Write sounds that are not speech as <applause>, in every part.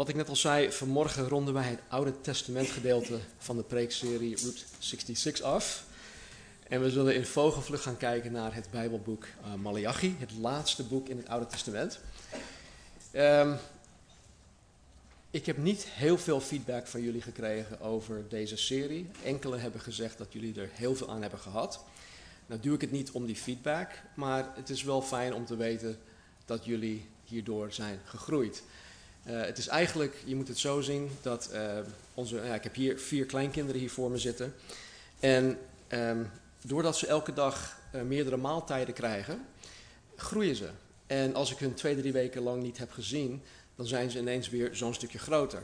wat ik net al zei, vanmorgen ronden wij het Oude Testament gedeelte van de preekserie Route 66 af. En we zullen in vogelvlucht gaan kijken naar het Bijbelboek uh, Malachi, het laatste boek in het Oude Testament. Ehm, ik heb niet heel veel feedback van jullie gekregen over deze serie. Enkelen hebben gezegd dat jullie er heel veel aan hebben gehad. Nou doe ik het niet om die feedback, maar het is wel fijn om te weten dat jullie hierdoor zijn gegroeid. Uh, het is eigenlijk, je moet het zo zien, dat uh, onze, ja, ik heb hier vier kleinkinderen hier voor me zitten. En um, doordat ze elke dag uh, meerdere maaltijden krijgen, groeien ze. En als ik hun twee, drie weken lang niet heb gezien, dan zijn ze ineens weer zo'n stukje groter.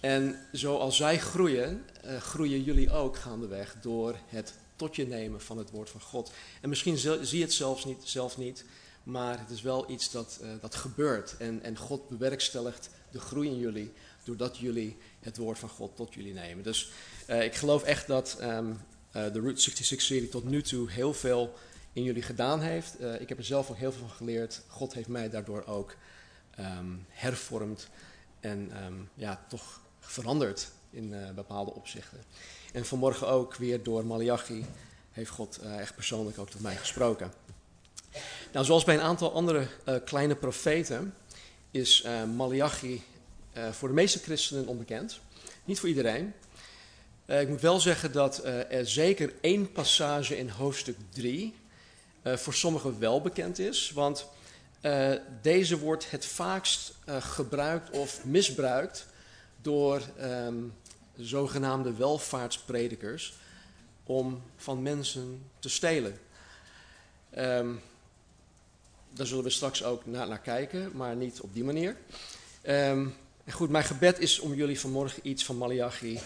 En zoals zij groeien, groeien jullie ook gaandeweg door het tot je nemen van het woord van God. En misschien zie je het zelfs niet, zelf niet, maar het is wel iets dat, uh, dat gebeurt. En, en God bewerkstelligt de groei in jullie, doordat jullie het woord van God tot jullie nemen. Dus uh, ik geloof echt dat um, uh, de Route 66-serie tot nu toe heel veel in jullie gedaan heeft. ik heb er zelf ook heel veel van geleerd. God heeft mij daardoor ook um, hervormd en um, ja, toch veranderd in bepaalde opzichten. En vanmorgen ook weer door Malachi heeft God echt persoonlijk ook tot mij gesproken. Nou, zoals bij een aantal andere uh, kleine profeten is uh, Malachi uh, voor de meeste christenen onbekend. Niet voor iedereen. ik moet wel zeggen dat er zeker één passage in hoofdstuk 3 voor sommigen wel bekend is. Want deze wordt het vaakst gebruikt of misbruikt door um, zogenaamde welvaartspredikers om van mensen te stelen. Um, daar zullen we straks ook naar, kijken, maar niet op die manier. Um, en goed, mijn gebed is om jullie vanmorgen iets van Malachi,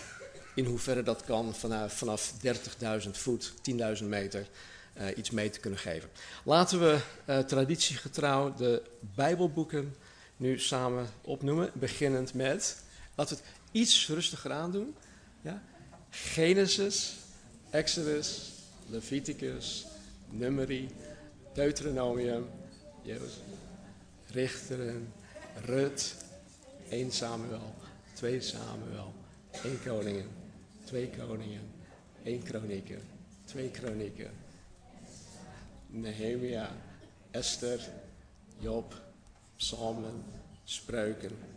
in hoeverre dat kan, vanaf, vanaf 30.000 voet, 10.000 meter, uh, iets mee te kunnen geven. Laten we uh, traditiegetrouw de Bijbelboeken nu samen opnoemen, beginnend met, laten we het iets rustiger aandoen. Ja? Genesis, Exodus, Leviticus, Numeri, Deuteronomium, Jozef, Richteren, Rut, 1 Samuel, 2 Samuel, 1 Koningen, 2 Koningen, 1 Kronieken, 2 Kronieken, Nehemia, Esther, Job, Psalmen, Spreuken.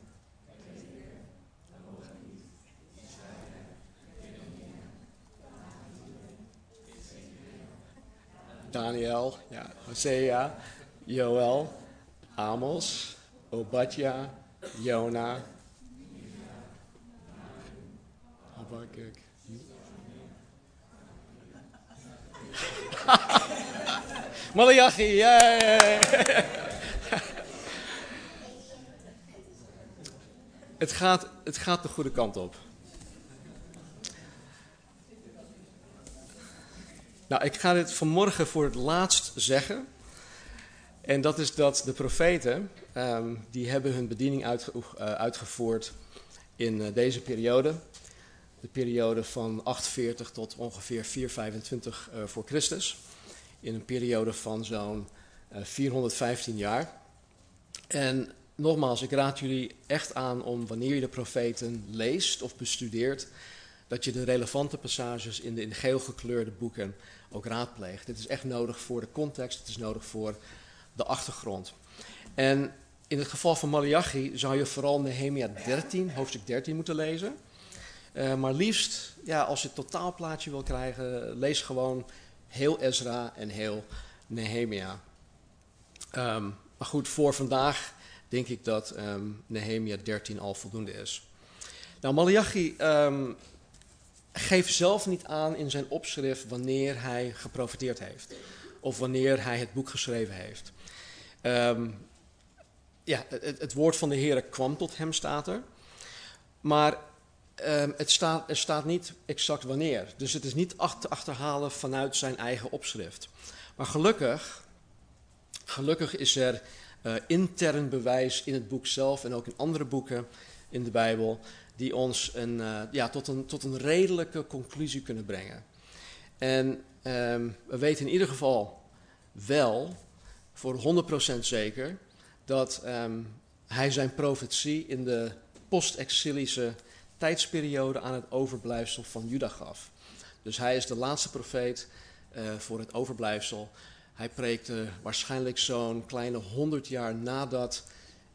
Daniel, ja, Hosea, Joel, Amos, Obadja, Jona, Habakkuk. <laughs> Malachi, yay! <laughs> het, gaat, het gaat de goede kant op. Nou, ik ga dit vanmorgen voor het laatst zeggen. En dat is dat de profeten, um, die hebben hun bediening uh, uitgevoerd in uh, deze periode. De periode van 48 tot ongeveer 425 uh, voor Christus. In een periode van zo'n 415 jaar. En nogmaals, ik raad jullie echt aan om wanneer je de profeten leest of bestudeert, dat je de relevante passages in de in geel gekleurde boeken ook raadpleegt. Dit is echt nodig voor de context, het is nodig voor de achtergrond. En in het geval van Malachi zou je vooral Nehemia 13, hoofdstuk 13 moeten lezen. Uh, maar liefst, ja, als je het totaalplaatje wil krijgen, lees gewoon heel Ezra en heel Nehemia. Um, maar goed, voor vandaag denk ik dat um, Nehemia 13 al voldoende is. Nou, Malachi um, geeft zelf niet aan in zijn opschrift wanneer hij geprofiteerd heeft. Of wanneer hij het boek geschreven heeft. Um, ja, het, woord van de Heer kwam tot hem, staat er. Maar ehm, het staat, er staat niet exact wanneer. Dus het is niet te achterhalen vanuit zijn eigen opschrift. Maar gelukkig, gelukkig is er uh, intern bewijs in het boek zelf en ook in andere boeken in de Bijbel, die ons een, uh, ja, tot, een, tot een redelijke conclusie kunnen brengen. En um, we weten in ieder geval wel, voor 100% zeker, dat um, hij zijn profetie in de post-exilische tijdsperiode aan het overblijfsel van Juda gaf. Dus hij is de laatste profeet uh, voor het overblijfsel. Hij preekte waarschijnlijk zo'n kleine 100 jaar nadat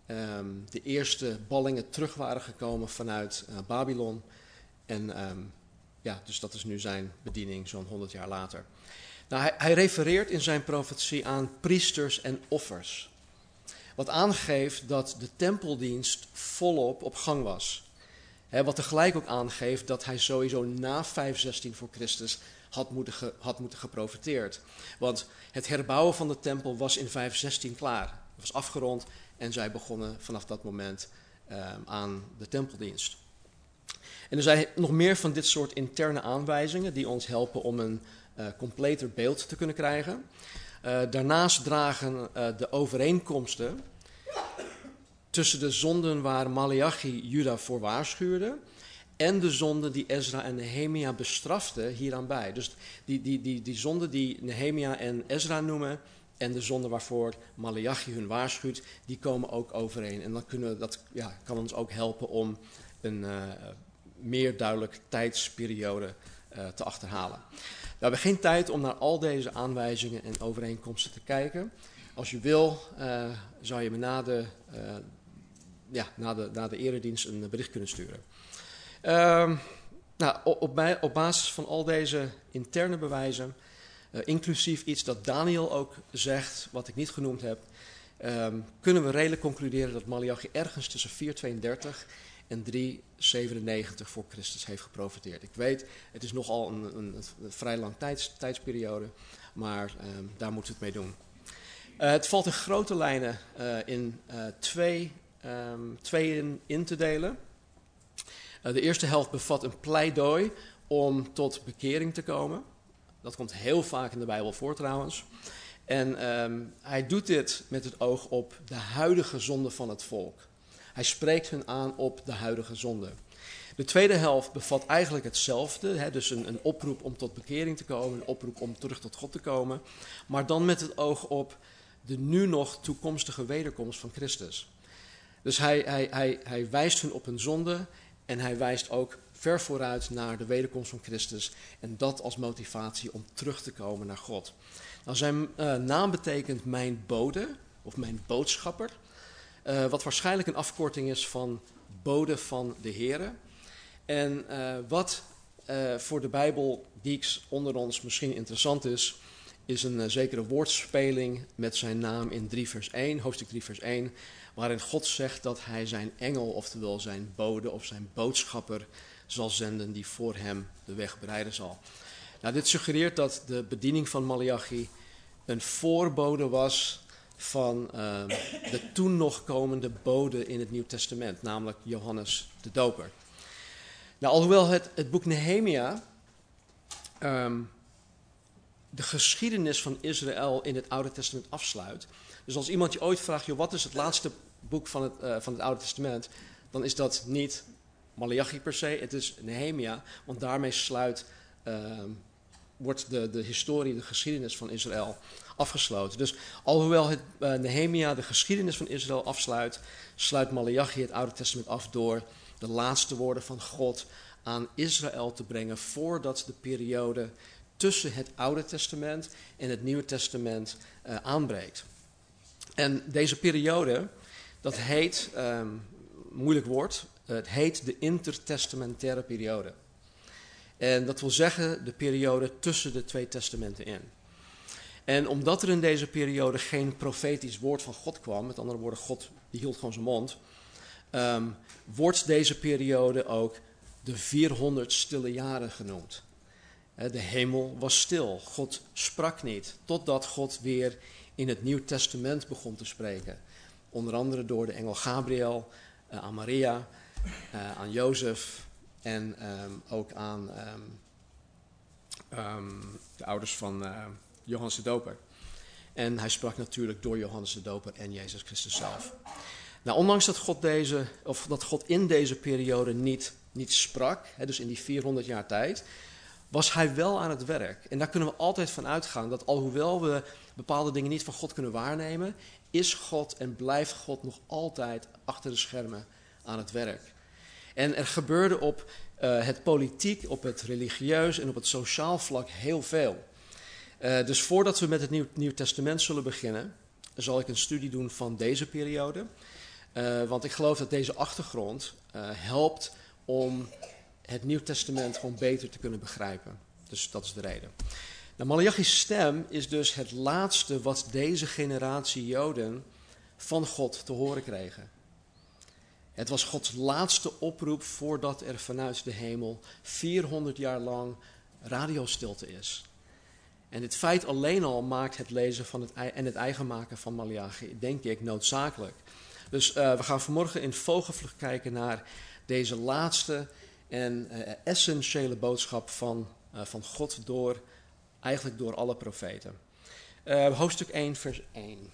um, de eerste ballingen terug waren gekomen vanuit uh, Babylon. En um, ja, dus dat is nu zijn bediening, zo'n 100 jaar later. Nou, hij, refereert in zijn profetie aan priesters en offers. Wat aangeeft dat de tempeldienst volop op gang was. Wat tegelijk ook aangeeft dat hij sowieso na 516 voor Christus had moeten, had moeten geprofiteerd. Want het herbouwen van de tempel was in 516 klaar. Het was afgerond en zij begonnen vanaf dat moment uh, aan de tempeldienst. En er zijn nog meer van dit soort interne aanwijzingen die ons helpen om een completer beeld te kunnen krijgen. Uh, daarnaast dragen uh, de overeenkomsten tussen de zonden waar Malachi Juda voor waarschuwde en de zonden die Ezra en Nehemia bestraften hieraan bij. Dus die, die, die, die zonden die Nehemia en Ezra noemen en de zonden waarvoor Malachi hun waarschuwt, die komen ook overeen. En dan kunnen we, dat ja, kan ons ook helpen om een meer duidelijk tijdsperiode te achterhalen. We hebben geen tijd om naar al deze aanwijzingen en overeenkomsten te kijken. Als je wil, uh, zou je me na de, uh, ja, na, de, na de eredienst een bericht kunnen sturen. Uh, nou, op, op, basis van al deze interne bewijzen, uh, inclusief iets dat Daniel ook zegt, wat ik niet genoemd heb, um, kunnen we redelijk concluderen dat Malachi ergens tussen 432 en 397 voor Christus heeft geprofiteerd. Ik weet, het is nogal een, een, een vrij lang tijds, tijdsperiode, maar um, daar moeten we het mee doen. Uh, het valt in grote lijnen uh, in uh, twee, um, tweeën in te delen. de eerste helft bevat een pleidooi om tot bekering te komen. Dat komt heel vaak in de Bijbel voor trouwens. En um, hij doet dit met het oog op de huidige zonde van het volk. Hij spreekt hun aan op de huidige zonde. De tweede helft bevat eigenlijk hetzelfde, hè, dus een, een, oproep om tot bekering te komen, een oproep om terug tot God te komen, maar dan met het oog op de nu nog toekomstige wederkomst van Christus. Dus hij, hij, hij, hij wijst hun op hun zonde en hij wijst ook ver vooruit naar de wederkomst van Christus en dat als motivatie om terug te komen naar God. Nou, zijn uh, naam betekent mijn bode of mijn boodschapper. Uh, wat waarschijnlijk een afkorting is van bode van de Here. En uh, wat uh, voor de Bijbelgeeks onder ons misschien interessant is, is een zekere woordspeling met zijn naam in 3 vers 1, hoofdstuk 3 vers 1, waarin God zegt dat hij zijn engel, oftewel zijn bode of zijn boodschapper, zal zenden die voor hem de weg bereiden zal. Nou, dit suggereert dat de bediening van Malachi een voorbode was van uh, de toen nog komende bode in het Nieuw Testament, namelijk Johannes de Doper. Nou, alhoewel het, het boek Nehemia um, de geschiedenis van Israël in het Oude Testament afsluit. Dus als iemand je ooit vraagt, joh, wat is het laatste boek van het, uh, van het Oude Testament, dan is dat niet Malachi per se, het is Nehemia, want daarmee sluit, uh, wordt de, de historie, de geschiedenis van Israël afgesloten. Dus alhoewel het, uh, Nehemia de geschiedenis van Israël afsluit, sluit Malachi het Oude Testament af door de laatste woorden van God aan Israël te brengen voordat de periode tussen het Oude Testament en het Nieuwe Testament uh, aanbreekt. En deze periode, dat heet, um, moeilijk woord, het heet de intertestamentaire periode. En dat wil zeggen de periode tussen de twee testamenten in. En omdat er in deze periode geen profetisch woord van God kwam, met andere woorden, God die hield gewoon zijn mond, um, wordt deze periode ook de 400 stille jaren genoemd. De hemel was stil, God sprak niet, totdat God weer in het Nieuw Testament begon te spreken. Onder andere door de engel Gabriel uh, aan Maria, uh, aan Jozef en ehm, ook aan ehm, de ouders van uh, Johannes de Doper. En hij sprak natuurlijk door Johannes de Doper en Jezus Christus zelf. Nou, ondanks dat God, deze, of dat God in deze periode niet, niet sprak, hè, dus in die 400 jaar tijd, was hij wel aan het werk. En daar kunnen we altijd van uitgaan dat alhoewel we bepaalde dingen niet van God kunnen waarnemen, is God en blijft God nog altijd achter de schermen aan het werk. En er gebeurde op uh, het politiek, op het religieus en op het sociaal vlak heel veel. Uh, dus voordat we met het Nieuw, Testament zullen beginnen, zal ik een studie doen van deze periode. Uh, want ik geloof dat deze achtergrond helpt om het Nieuw Testament gewoon beter te kunnen begrijpen. Dus dat is de reden. Nou, Malachi's stem is dus het laatste wat deze generatie Joden van God te horen kregen. Het was Gods laatste oproep voordat er vanuit de hemel 400 jaar lang radiostilte is. En dit feit alleen al maakt het lezen van het, en het eigen maken van Malachi, denk ik, noodzakelijk. Dus uh, we gaan vanmorgen in vogelvlucht kijken naar deze laatste en uh, essentiële boodschap van, uh, van God door, eigenlijk door alle profeten. hoofdstuk 1, vers 1.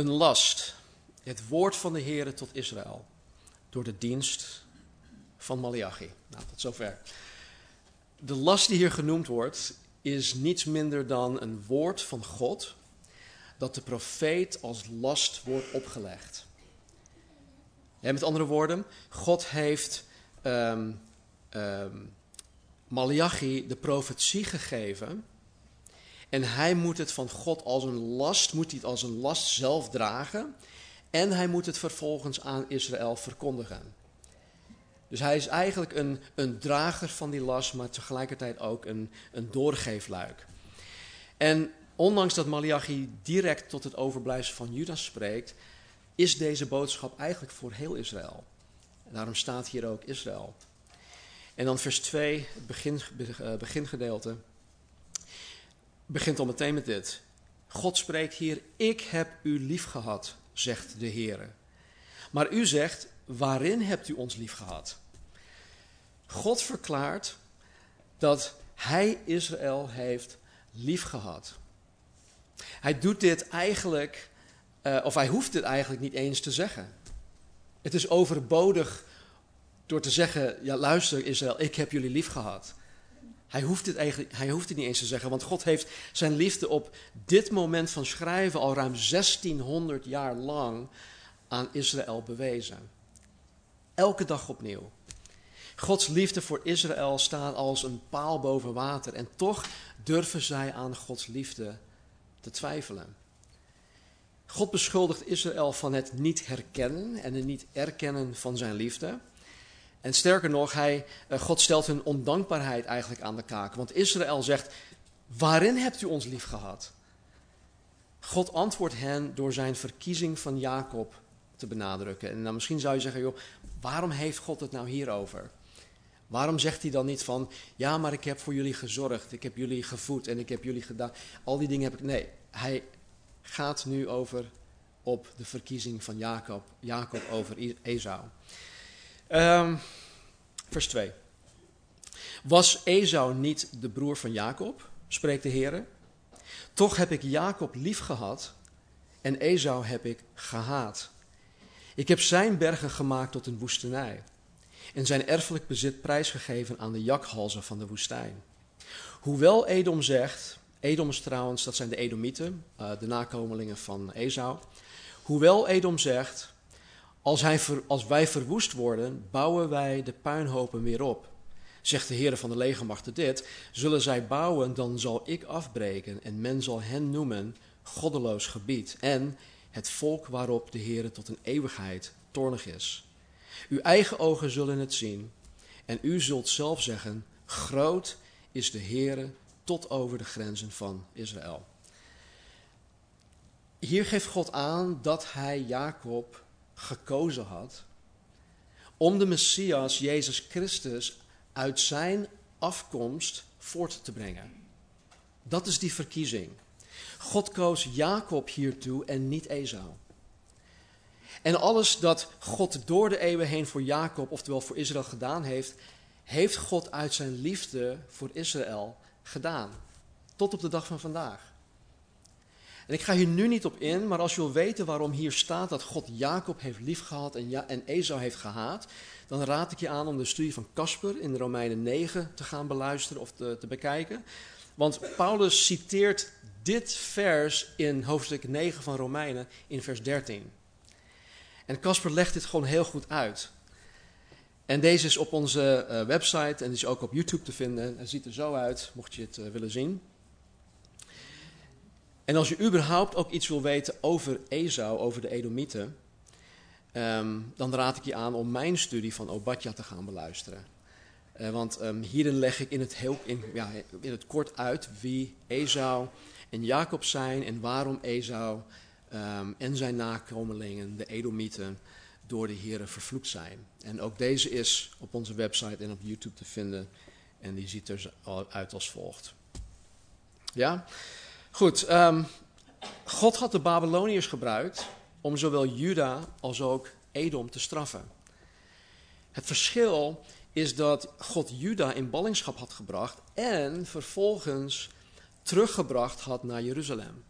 Een last, het woord van de Heere tot Israël, door de dienst van Malachi. Nou, tot zover. De last die hier genoemd wordt, is niets minder dan een woord van God dat de profeet als last wordt opgelegd. En met andere woorden, God heeft um, Malachi de profetie gegeven en hij moet het van God als een last, moet hij het als een last zelf dragen. En hij moet het vervolgens aan Israël verkondigen. Dus hij is eigenlijk een, een drager van die last, maar tegelijkertijd ook een, een doorgeefluik. En ondanks dat Malachi direct tot het overblijfsel van Judas spreekt, is deze boodschap eigenlijk voor heel Israël. Daarom staat hier ook Israël. En dan vers 2, het begin, eh, begingedeelte begint al meteen met dit. God spreekt hier, ik heb u lief gehad, zegt de Heer. Maar u zegt, waarin hebt u ons lief gehad? God verklaart dat hij Israël heeft lief gehad. Hij doet dit eigenlijk, uh, of hij hoeft dit eigenlijk niet eens te zeggen. Het is overbodig door te zeggen, ja luister Israël, ik heb jullie lief gehad. Hij hoeft, het eigenlijk, hij hoeft het niet eens te zeggen, want God heeft zijn liefde op dit moment van schrijven al ruim 1600 jaar lang aan Israël bewezen. Elke dag opnieuw. Gods liefde voor Israël staat als een paal boven water en toch durven zij aan Gods liefde te twijfelen. God beschuldigt Israël van het niet herkennen en het niet erkennen van zijn liefde. En sterker nog, hij, eh, God stelt hun ondankbaarheid eigenlijk aan de kaak. Want Israël zegt, waarin hebt u ons lief gehad? God antwoordt hen door zijn verkiezing van Jacob te benadrukken. En dan misschien zou je zeggen, joh, waarom heeft God het nou hierover? Waarom zegt hij dan niet van, ja, maar ik heb voor jullie gezorgd, ik heb jullie gevoed en ik heb jullie gedaan. Al die dingen heb ik. Nee, hij gaat nu over op de verkiezing van Jacob, Jacob over Esau. Um, vers 2. Was Esau niet de broer van Jacob, spreekt de Heer. Toch heb ik Jacob lief gehad en Esau heb ik gehaat. Ik heb zijn bergen gemaakt tot een woestenij en zijn erfelijk bezit prijsgegeven aan de jakhalzen van de woestijn. Hoewel Edom zegt, Edoms trouwens, dat zijn de Edomieten, uh, de nakomelingen van Esau. Hoewel Edom zegt, als, hij als wij verwoest worden, bouwen wij de puinhopen weer op. Zegt de Heer van de legermachten dit: Zullen zij bouwen, dan zal ik afbreken, en men zal hen noemen goddeloos gebied, en het volk waarop de Heer tot een eeuwigheid toornig is. Uw eigen ogen zullen het zien, en u zult zelf zeggen: Groot is de Heer tot over de grenzen van Israël. Hier geeft God aan dat hij Jacob gekozen had om de Messias, Jezus Christus, uit zijn afkomst voort te brengen. Dat is die verkiezing. God koos Jacob hiertoe en niet Esau. En alles dat God door de eeuwen heen voor Jacob, oftewel voor Israël, gedaan heeft, heeft God uit zijn liefde voor Israël gedaan. Tot op de dag van vandaag. En ik ga hier nu niet op in, maar als je wil weten waarom hier staat dat God Jacob heeft liefgehad en, ja en Esau heeft gehaat, dan raad ik je aan om de studie van Casper in Romeinen 9 te gaan beluisteren of te, te bekijken. Want Paulus citeert dit vers in hoofdstuk 9 van Romeinen in vers 13. En Casper legt dit gewoon heel goed uit. En deze is op onze uh, website en is ook op YouTube te vinden. Het ziet er zo uit, mocht je het uh, willen zien. En als je überhaupt ook iets wil weten over Esau, over de Edomieten, um, dan raad ik je aan om mijn studie van Obadja te gaan beluisteren. Uh, want um, hierin leg ik in het, heel, in, ja, in het kort uit wie Esau en Jacob zijn en waarom Esau um, en zijn nakomelingen, de Edomieten, door de Heren vervloekt zijn. En ook deze is op onze website en op YouTube te vinden. En die ziet er uit als volgt. Ja? Goed. Um, God had de Babyloniërs gebruikt om zowel Juda als ook Edom te straffen. Het verschil is dat God Juda in ballingschap had gebracht en vervolgens teruggebracht had naar Jeruzalem.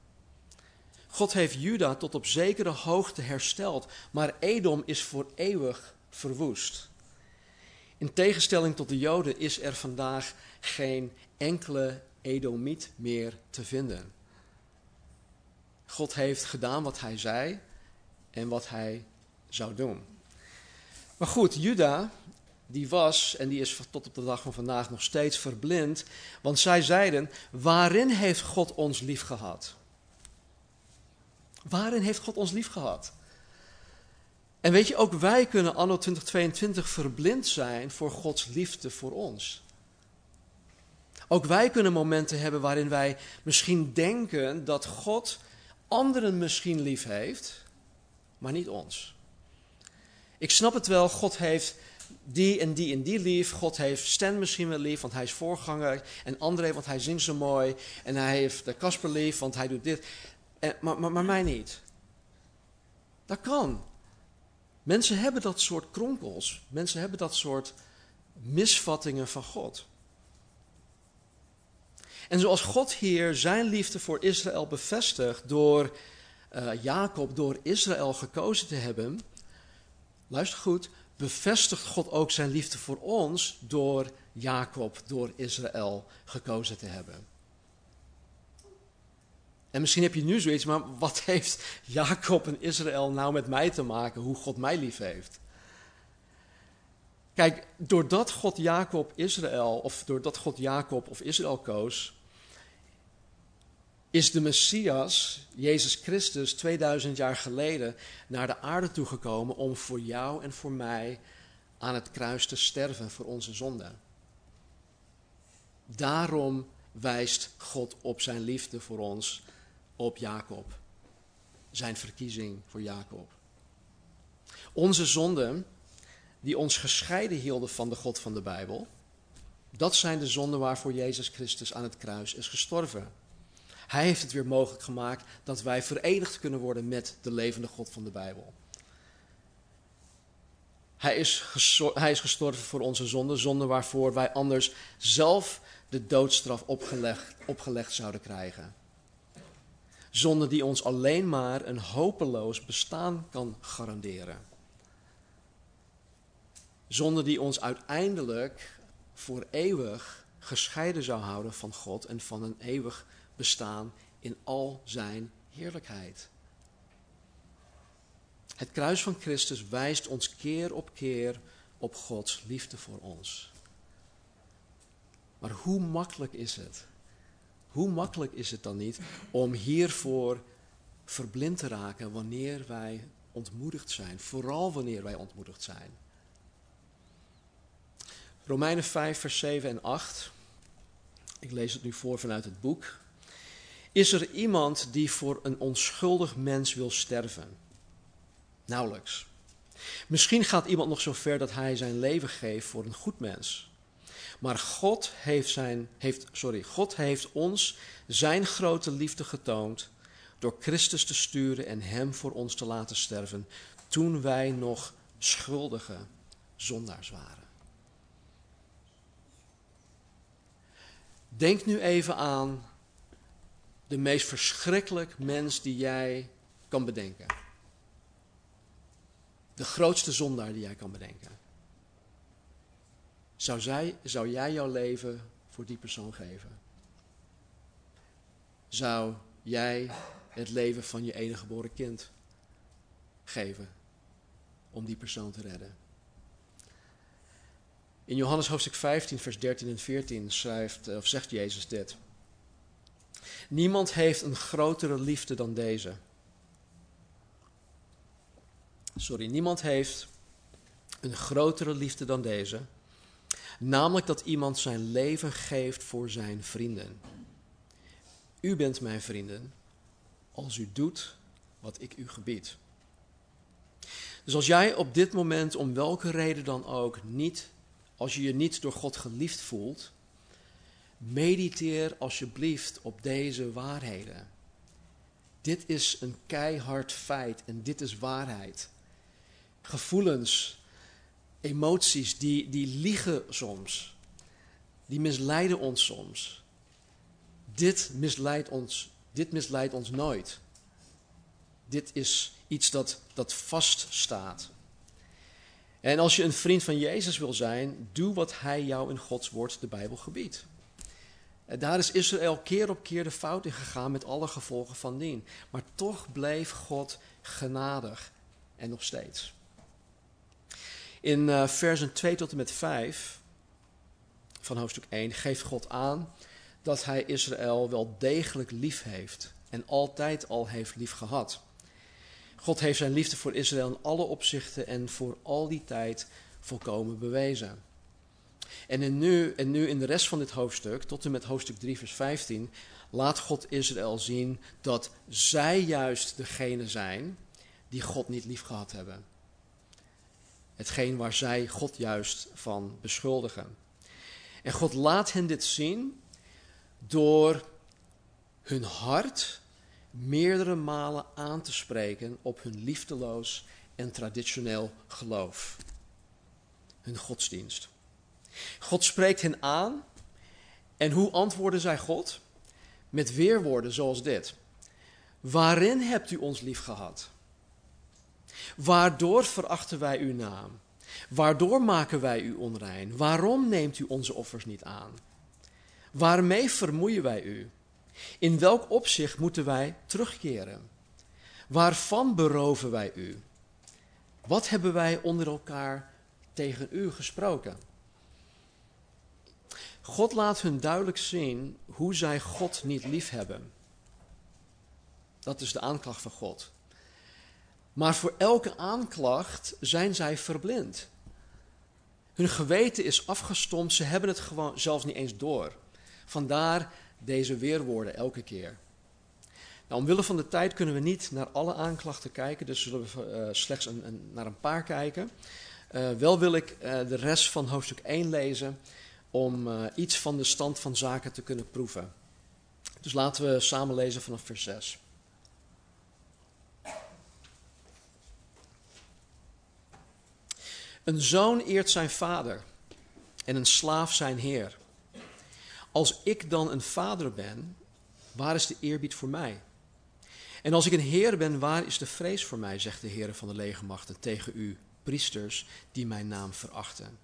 God heeft Juda tot op zekere hoogte hersteld, maar Edom is voor eeuwig verwoest. In tegenstelling tot de Joden is er vandaag geen enkele Edomiet meer te vinden. God heeft gedaan wat hij zei en wat hij zou doen. Maar goed, Juda, die was en die is tot op de dag van vandaag nog steeds verblind, want zij zeiden: Waarin heeft God ons lief gehad? Waarin heeft God ons lief gehad? En weet je, ook wij kunnen anno 2022 verblind zijn voor Gods liefde voor ons. Ook wij kunnen momenten hebben waarin wij misschien denken dat God anderen misschien lief heeft, maar niet ons. Ik snap het wel, God heeft die en die en die lief. God heeft Stan misschien wel lief, want hij is voorganger. En André, want hij zingt zo mooi. En hij heeft de Casper lief, want hij doet dit. En, maar, maar, maar mij niet. Dat kan. Mensen hebben dat soort kronkels. Mensen hebben dat soort misvattingen van God. En zoals God hier zijn liefde voor Israël bevestigt door uh, Jacob, door Israël gekozen te hebben, luister goed, bevestigt God ook zijn liefde voor ons door Jacob, door Israël gekozen te hebben. En misschien heb je nu zoiets, maar wat <laughs> heeft Jacob en Israël nou met mij te maken, hoe God mij lief heeft? Kijk, doordat God Jacob Israël, of doordat God Jacob of Israël koos, is de Messias, Jezus Christus, 2000 jaar geleden naar de aarde toegekomen om voor jou en voor mij aan het kruis te sterven voor onze zonde. Daarom wijst God op zijn liefde voor ons, op Jacob. Zijn verkiezing voor Jacob. Onze zonden, die ons gescheiden hielden van de God van de Bijbel, dat zijn de zonden waarvoor Jezus Christus aan het kruis is gestorven. Hij heeft het weer mogelijk gemaakt dat wij verenigd kunnen worden met de levende God van de Bijbel. Hij is, hij is gestorven voor onze zonden, zonden waarvoor wij anders zelf de doodstraf opgelegd, opgelegd zouden krijgen. Zonde die ons alleen maar een hopeloos bestaan kan garanderen. Zonde die ons uiteindelijk voor eeuwig gescheiden zou houden van God en van een eeuwig bestaan in al zijn heerlijkheid. Het kruis van Christus wijst ons keer op keer op Gods liefde voor ons. Maar hoe makkelijk is het? Hoe makkelijk is het dan niet om hiervoor verblind te raken wanneer wij ontmoedigd zijn? Vooral wanneer wij ontmoedigd zijn. Romeinen 5, vers 7 en 8. Ik lees het nu voor vanuit het boek. Is er iemand die voor een onschuldig mens wil sterven? Nauwelijks. Misschien gaat iemand nog zo ver dat hij zijn leven geeft voor een goed mens. Maar God heeft, zijn, heeft, sorry, God heeft ons zijn grote liefde getoond door Christus te sturen en Hem voor ons te laten sterven toen wij nog schuldige zondaars waren. Denk nu even aan de meest verschrikkelijk mens die jij kan bedenken. De grootste zondaar die jij kan bedenken. Zou, zij, zou jij jouw leven voor die persoon geven? Zou jij het leven van je enige geboren kind geven om die persoon te redden? In Johannes hoofdstuk 15, vers 13 en 14 schrijft, of zegt Jezus dit. Niemand heeft een grotere liefde dan deze. Sorry, niemand heeft een grotere liefde dan deze. Namelijk dat iemand zijn leven geeft voor zijn vrienden. U bent mijn vrienden als u doet wat ik u gebied. Dus als jij op dit moment om welke reden dan ook niet, als je je niet door God geliefd voelt, mediteer alsjeblieft op deze waarheden. Dit is een keihard feit en dit is waarheid. Gevoelens, emoties, die, die liegen soms. Die misleiden ons soms. Dit misleidt ons, dit misleidt ons nooit. Dit is iets dat, dat vaststaat. En als je een vriend van Jezus wil zijn, doe wat hij jou in Gods woord, de Bijbel, gebiedt. Daar is Israël keer op keer de fout in gegaan met alle gevolgen van dien. Maar toch bleef God genadig en nog steeds. In uh, versen 2 tot en met 5 van hoofdstuk 1 geeft God aan dat hij Israël wel degelijk lief heeft en altijd al heeft lief gehad. God heeft zijn liefde voor Israël in alle opzichten en voor al die tijd volkomen bewezen. En, in nu, en nu in de rest van dit hoofdstuk, tot en met hoofdstuk 3, vers 15, laat God Israël zien dat zij juist degene zijn die God niet lief gehad hebben. Hetgeen waar zij God juist van beschuldigen. En God laat hen dit zien door hun hart meerdere malen aan te spreken op hun liefdeloos en traditioneel geloof. Hun godsdienst. God spreekt hen aan. En hoe antwoorden zij God? Met weerwoorden zoals dit. Waarin hebt u ons lief gehad? Waardoor verachten wij uw naam? Waardoor maken wij u onrein? Waarom neemt u onze offers niet aan? Waarmee vermoeien wij u? In welk opzicht moeten wij terugkeren? Waarvan beroven wij u? Wat hebben wij onder elkaar tegen u gesproken? God laat hun duidelijk zien hoe zij God niet lief hebben. Dat is de aanklacht van God. Maar voor elke aanklacht zijn zij verblind. Hun geweten is afgestompt, ze hebben het gewoon zelfs niet eens door. Vandaar deze weerwoorden elke keer. Nou, omwille van de tijd kunnen we niet naar alle aanklachten kijken, dus zullen we uh, slechts een, naar een paar kijken. Uh, wel wil ik uh, de rest van hoofdstuk 1 lezen om uh, iets van de stand van zaken te kunnen proeven. Dus laten we samen lezen vanaf vers 6. Een zoon eert zijn vader en een slaaf zijn heer. Als ik dan een vader ben, waar is de eerbied voor mij? En als ik een heer ben, waar is de vrees voor mij, zegt de Heer van de legermachten tegen u, priesters die mijn naam verachten.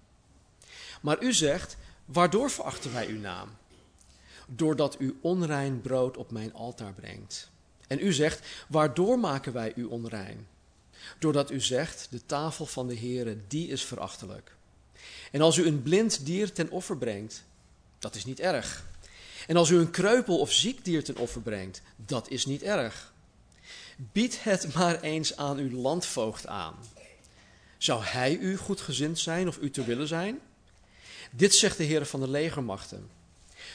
Maar u zegt, Waardoor verachten wij uw naam? Doordat u onrein brood op mijn altaar brengt. En u zegt, waardoor maken wij u onrein? Doordat u zegt, de tafel van de Heere, die is verachtelijk. En als u een blind dier ten offer brengt, dat is niet erg. En als u een kreupel of ziek dier ten offer brengt, dat is niet erg. Bied het maar eens aan uw landvoogd aan. Zou hij u goedgezind zijn of u te willen zijn? Dit zegt de Heer van de legermachten.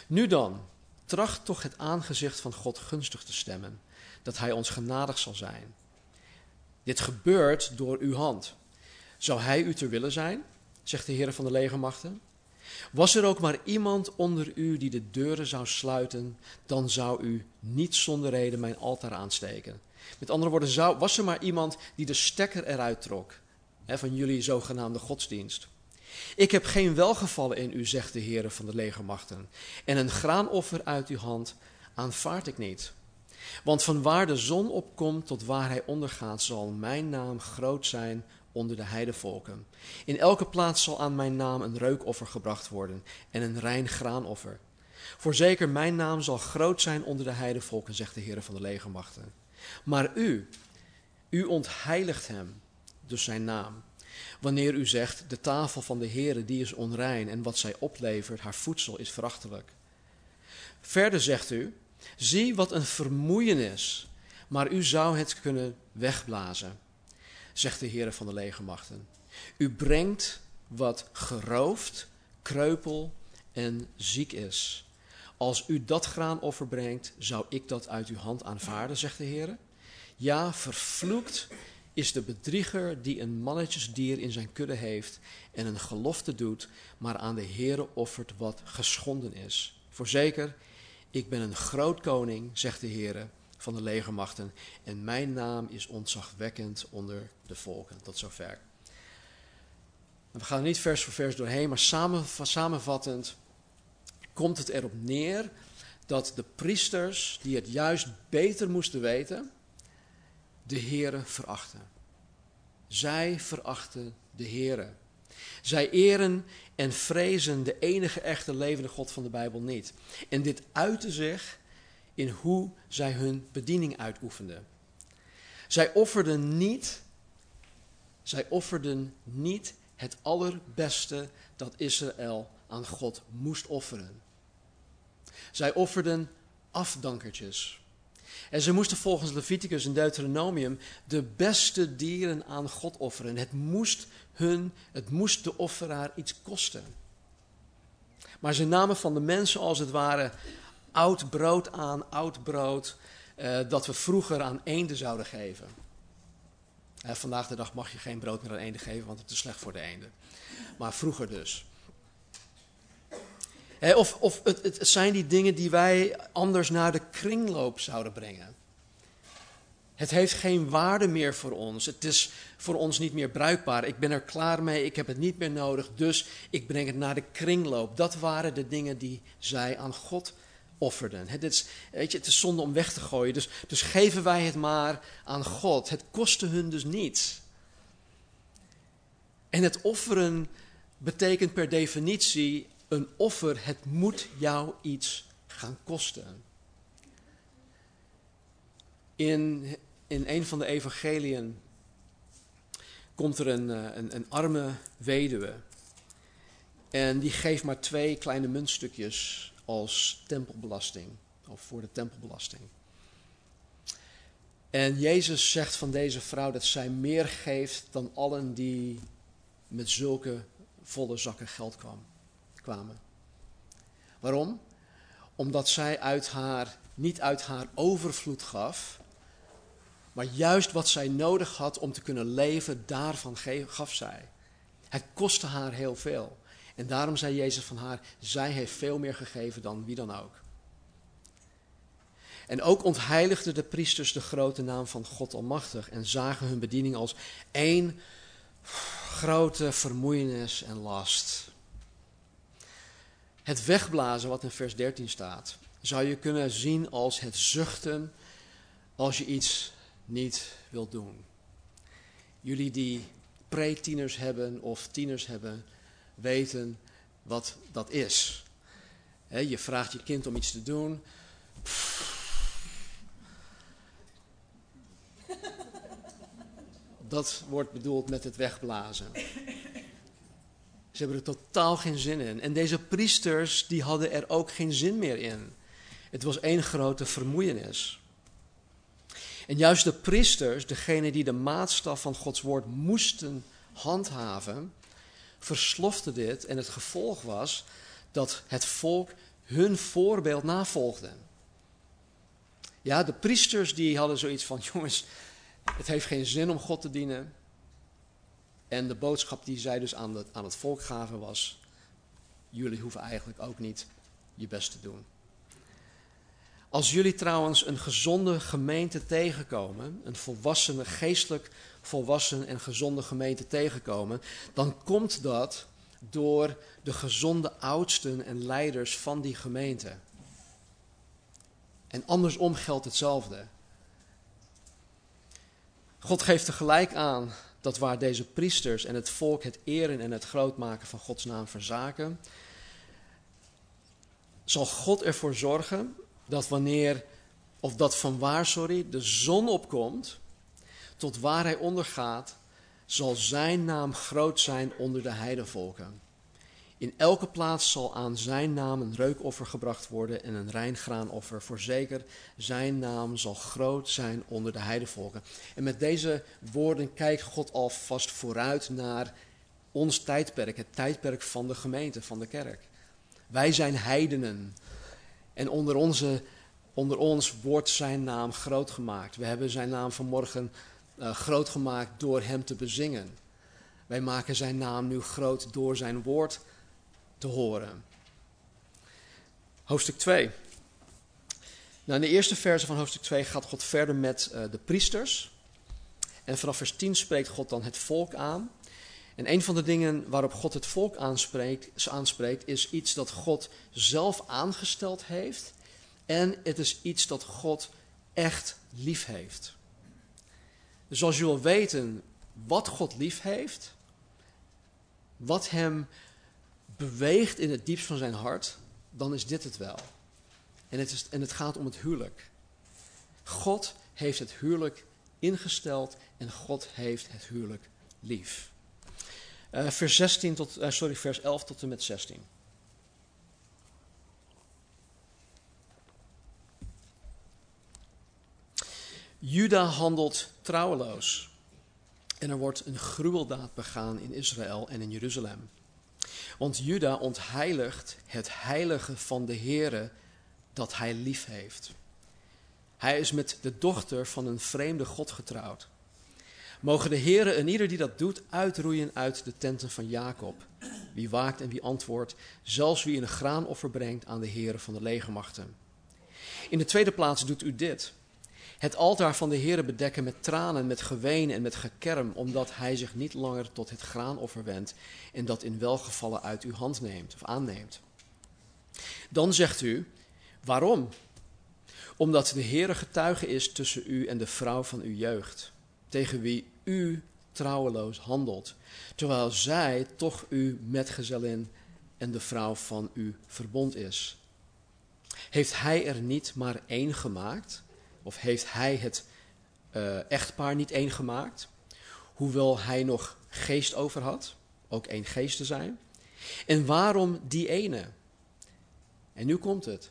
Nu dan, tracht toch het aangezicht van God gunstig te stemmen, dat Hij ons genadig zal zijn. Dit gebeurt door uw hand. Zou Hij u ter willen zijn, zegt de Heer van de legermachten? Was er ook maar iemand onder u die de deuren zou sluiten, dan zou u niet zonder reden mijn altaar aansteken. Met andere woorden, zou, was er maar iemand die de stekker eruit trok hè, van jullie zogenaamde godsdienst. Ik heb geen welgevallen in u, zegt de Heer van de legermachten, en een graanoffer uit uw hand aanvaard ik niet. Want van waar de zon opkomt tot waar hij ondergaat, zal mijn naam groot zijn onder de heidevolken. In elke plaats zal aan mijn naam een reukoffer gebracht worden en een rein graanoffer. Voorzeker, mijn naam zal groot zijn onder de heidevolken, zegt de Heer van de legermachten. Maar u, u ontheiligt hem, dus zijn naam. Wanneer u zegt, de tafel van de Heere die is onrein en wat zij oplevert, haar voedsel is verachtelijk. Verder zegt u, zie wat een vermoeienis, maar u zou het kunnen wegblazen, zegt de Heere van de legermachten. U brengt wat geroofd, kreupel en ziek is. Als u dat graanoffer brengt, zou ik dat uit uw hand aanvaarden, zegt de Heer. Ja, vervloekt is de bedrieger die een mannetjesdier in zijn kudde heeft en een gelofte doet, maar aan de Heere offert wat geschonden is. Voorzeker, ik ben een groot koning, zegt de Heere van de legermachten, en mijn naam is ontzagwekkend onder de volken. Tot zover. We gaan er niet vers voor vers doorheen, maar samenvattend komt het erop neer dat de priesters, die het juist beter moesten weten, de Heere verachten. Zij verachten de Heere. Zij eren en vrezen de enige echte levende God van de Bijbel niet. En dit uitte zich in hoe zij hun bediening uitoefenden. Zij offerden niet, zij offerden niet het allerbeste dat Israël aan God moest offeren. Zij offerden afdankertjes. En ze moesten volgens Leviticus en Deuteronomium de beste dieren aan God offeren. Het moest hun, het moest de offeraar iets kosten. Maar ze namen van de mensen als het ware oud brood aan, oud brood, eh, dat we vroeger aan eenden zouden geven. Eh, vandaag de dag mag je geen brood meer aan eenden geven, want het is slecht voor de eenden. Maar vroeger dus of of het, het zijn die dingen die wij anders naar de kringloop zouden brengen. Het heeft geen waarde meer voor ons. Het is voor ons niet meer bruikbaar. Ik ben er klaar mee, ik heb het niet meer nodig, dus ik breng het naar de kringloop. Dat waren de dingen die zij aan God offerden. Het is, weet je, het is zonde om weg te gooien, dus, dus geven wij het maar aan God. Het kostte hun dus niets. En het offeren betekent per definitie een offer, het moet jou iets gaan kosten. In, in een van de evangeliën komt er een, eh, een, een arme weduwe. En die geeft maar twee kleine muntstukjes als tempelbelasting, of voor de tempelbelasting. En Jezus zegt van deze vrouw dat zij meer geeft dan allen die met zulke volle zakken geld kwamen kwamen. Waarom? Omdat zij uit haar, niet uit haar overvloed gaf, maar juist wat zij nodig had om te kunnen leven, daarvan gaf zij. Het kostte haar heel veel. En daarom zei Jezus van haar, zij heeft veel meer gegeven dan wie dan ook. En ook ontheiligden de priesters de grote naam van God Almachtig en zagen hun bediening als één grote vermoeienis en last. Het wegblazen, wat in vers 13 staat, zou je kunnen zien als het zuchten als je iets niet wilt doen. Jullie die pre-tieners hebben of tieners hebben, weten wat dat is. je vraagt je kind om iets te doen. Dat wordt bedoeld met het wegblazen. Hebben er totaal geen zin in. En deze priesters, die hadden er ook geen zin meer in. Het was één grote vermoeienis. En juist de priesters, degene die de maatstaf van Gods woord moesten handhaven, versloften dit. En het gevolg was dat het volk hun voorbeeld navolgde. Ja, de priesters die hadden zoiets van, <laughs> jongens, het heeft geen zin om God te dienen. En de boodschap die zij dus aan het, aan het volk gaven was: jullie hoeven eigenlijk ook niet je best te doen. Als jullie trouwens een gezonde gemeente tegenkomen, een volwassene, geestelijk volwassen en gezonde gemeente tegenkomen, dan komt dat door de gezonde oudsten en leiders van die gemeente. En andersom geldt hetzelfde. God geeft tegelijk aan dat waar deze priesters en het volk het eren en het grootmaken van Gods naam verzaken, zal God ervoor zorgen dat wanneer, of dat van waar, sorry, de zon opkomt, tot waar hij ondergaat, zal zijn naam groot zijn onder de heidevolken. In elke plaats zal aan zijn naam een reukoffer gebracht worden en een rein Voorzeker, zijn naam zal groot zijn onder de heidevolken. En met deze woorden kijkt God alvast vooruit naar ons tijdperk, het tijdperk van de gemeente, van de kerk. Wij zijn heidenen. En onder, onze, onder ons wordt zijn naam groot gemaakt. We hebben zijn naam vanmorgen uh, groot gemaakt door hem te bezingen. Wij maken zijn naam nu groot door zijn woord te horen. Hoofdstuk 2. Nou, in de eerste verse van hoofdstuk 2 gaat God verder met uh, de priesters. En vanaf vers 10 spreekt God dan het volk aan. En een van de dingen waarop God het volk aanspreekt, aanspreekt, is iets dat God zelf aangesteld heeft. En het is iets dat God echt lief heeft. Dus als je wil weten wat God lief heeft, wat hem beweegt in het diepst van zijn hart, dan is dit het wel. En het, is, en het gaat om het huwelijk. God heeft het huwelijk ingesteld en God heeft het huwelijk lief. Uh, vers, 16 tot, uh, sorry, vers 11 tot en met 16. Juda handelt trouweloos. En er wordt een gruweldaad begaan in Israël en in Jeruzalem. Want Juda ontheiligt het heilige van de Heere dat hij lief heeft. Hij is met de dochter van een vreemde God getrouwd. Mogen de Heere en ieder die dat doet uitroeien uit de tenten van Jacob. Wie waakt en wie antwoordt, zelfs wie een graanoffer brengt aan de Heere van de legermachten. In de tweede plaats doet u dit. Het altaar van de Heere bedekken met tranen, met geween en met gekerm, omdat hij zich niet langer tot het graanoffer wendt en dat in welgevallen uit uw hand neemt of aanneemt. Dan zegt u, waarom? Omdat de Heere getuige is tussen u en de vrouw van uw jeugd, tegen wie u trouweloos handelt, terwijl zij toch uw metgezellin en de vrouw van uw verbond is. Heeft hij er niet maar één gemaakt? Of heeft hij het uh, echtpaar niet één gemaakt? Hoewel hij nog geest over had, ook één geest te zijn. En waarom die ene? En nu komt het.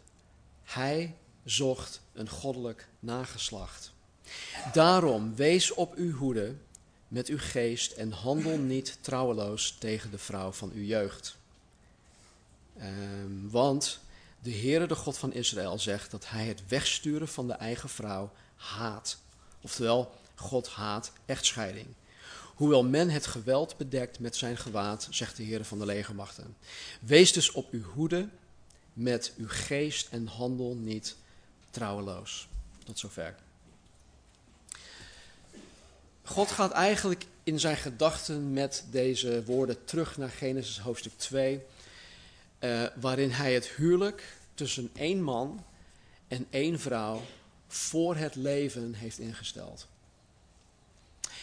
Hij zocht een goddelijk nageslacht. Daarom wees op uw hoede met uw geest en handel niet trouweloos tegen de vrouw van uw jeugd. Um, want de Heere, de God van Israël, zegt dat hij het wegsturen van de eigen vrouw haat. Oftewel, God haat echtscheiding. Hoewel men het geweld bedekt met zijn gewaad, zegt de Heere van de legermachten. Wees dus op uw hoede met uw geest en handel niet trouweloos. Tot zover. God gaat eigenlijk in zijn gedachten met deze woorden terug naar Genesis hoofdstuk 2 uh, waarin hij het huwelijk tussen één man en één vrouw voor het leven heeft ingesteld.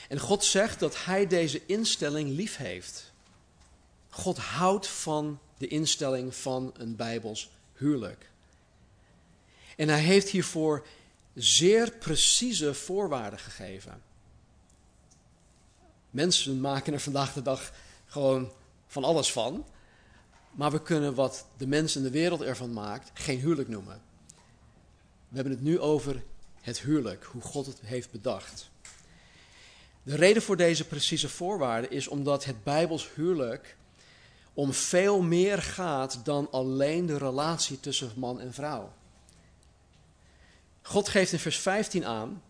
En God zegt dat hij deze instelling lief heeft. God houdt van de instelling van een Bijbels huwelijk. En hij heeft hiervoor zeer precieze voorwaarden gegeven. Mensen maken er vandaag de dag gewoon van alles van. Maar we kunnen wat de mens in de wereld ervan maakt, geen huwelijk noemen. We hebben het nu over het huwelijk, hoe God het heeft bedacht. De reden voor deze precieze voorwaarden is omdat het Bijbels huwelijk om veel meer gaat dan alleen de relatie tussen man en vrouw. God geeft in vers 15 aan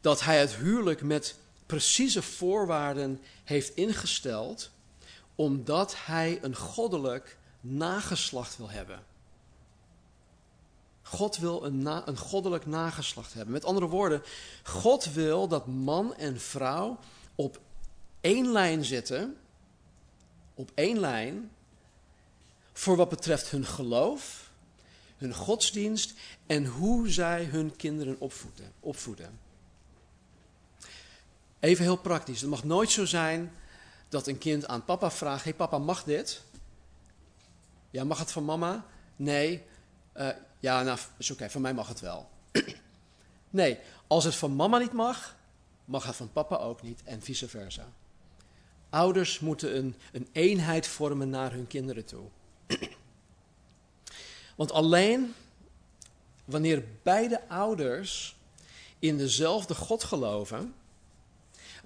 dat hij het huwelijk met precieze voorwaarden heeft ingesteld omdat hij een goddelijk nageslacht wil hebben. God wil een, een goddelijk nageslacht hebben. Met andere woorden, God wil dat man en vrouw op één lijn zitten, op één lijn, voor wat betreft hun geloof, hun godsdienst en hoe zij hun kinderen opvoeden. opvoeden. Even heel praktisch. Het mag nooit zo zijn dat een kind aan papa vraagt: Hey papa, mag dit? Ja, mag het van mama? Nee. Uh, ja, nou, is oké, van mij mag het wel. <clears throat> nee, als het van mama niet mag, mag het van papa ook niet en vice versa. Ouders moeten een eenheid vormen naar hun kinderen toe. <clears throat> Want alleen wanneer beide ouders in dezelfde God geloven,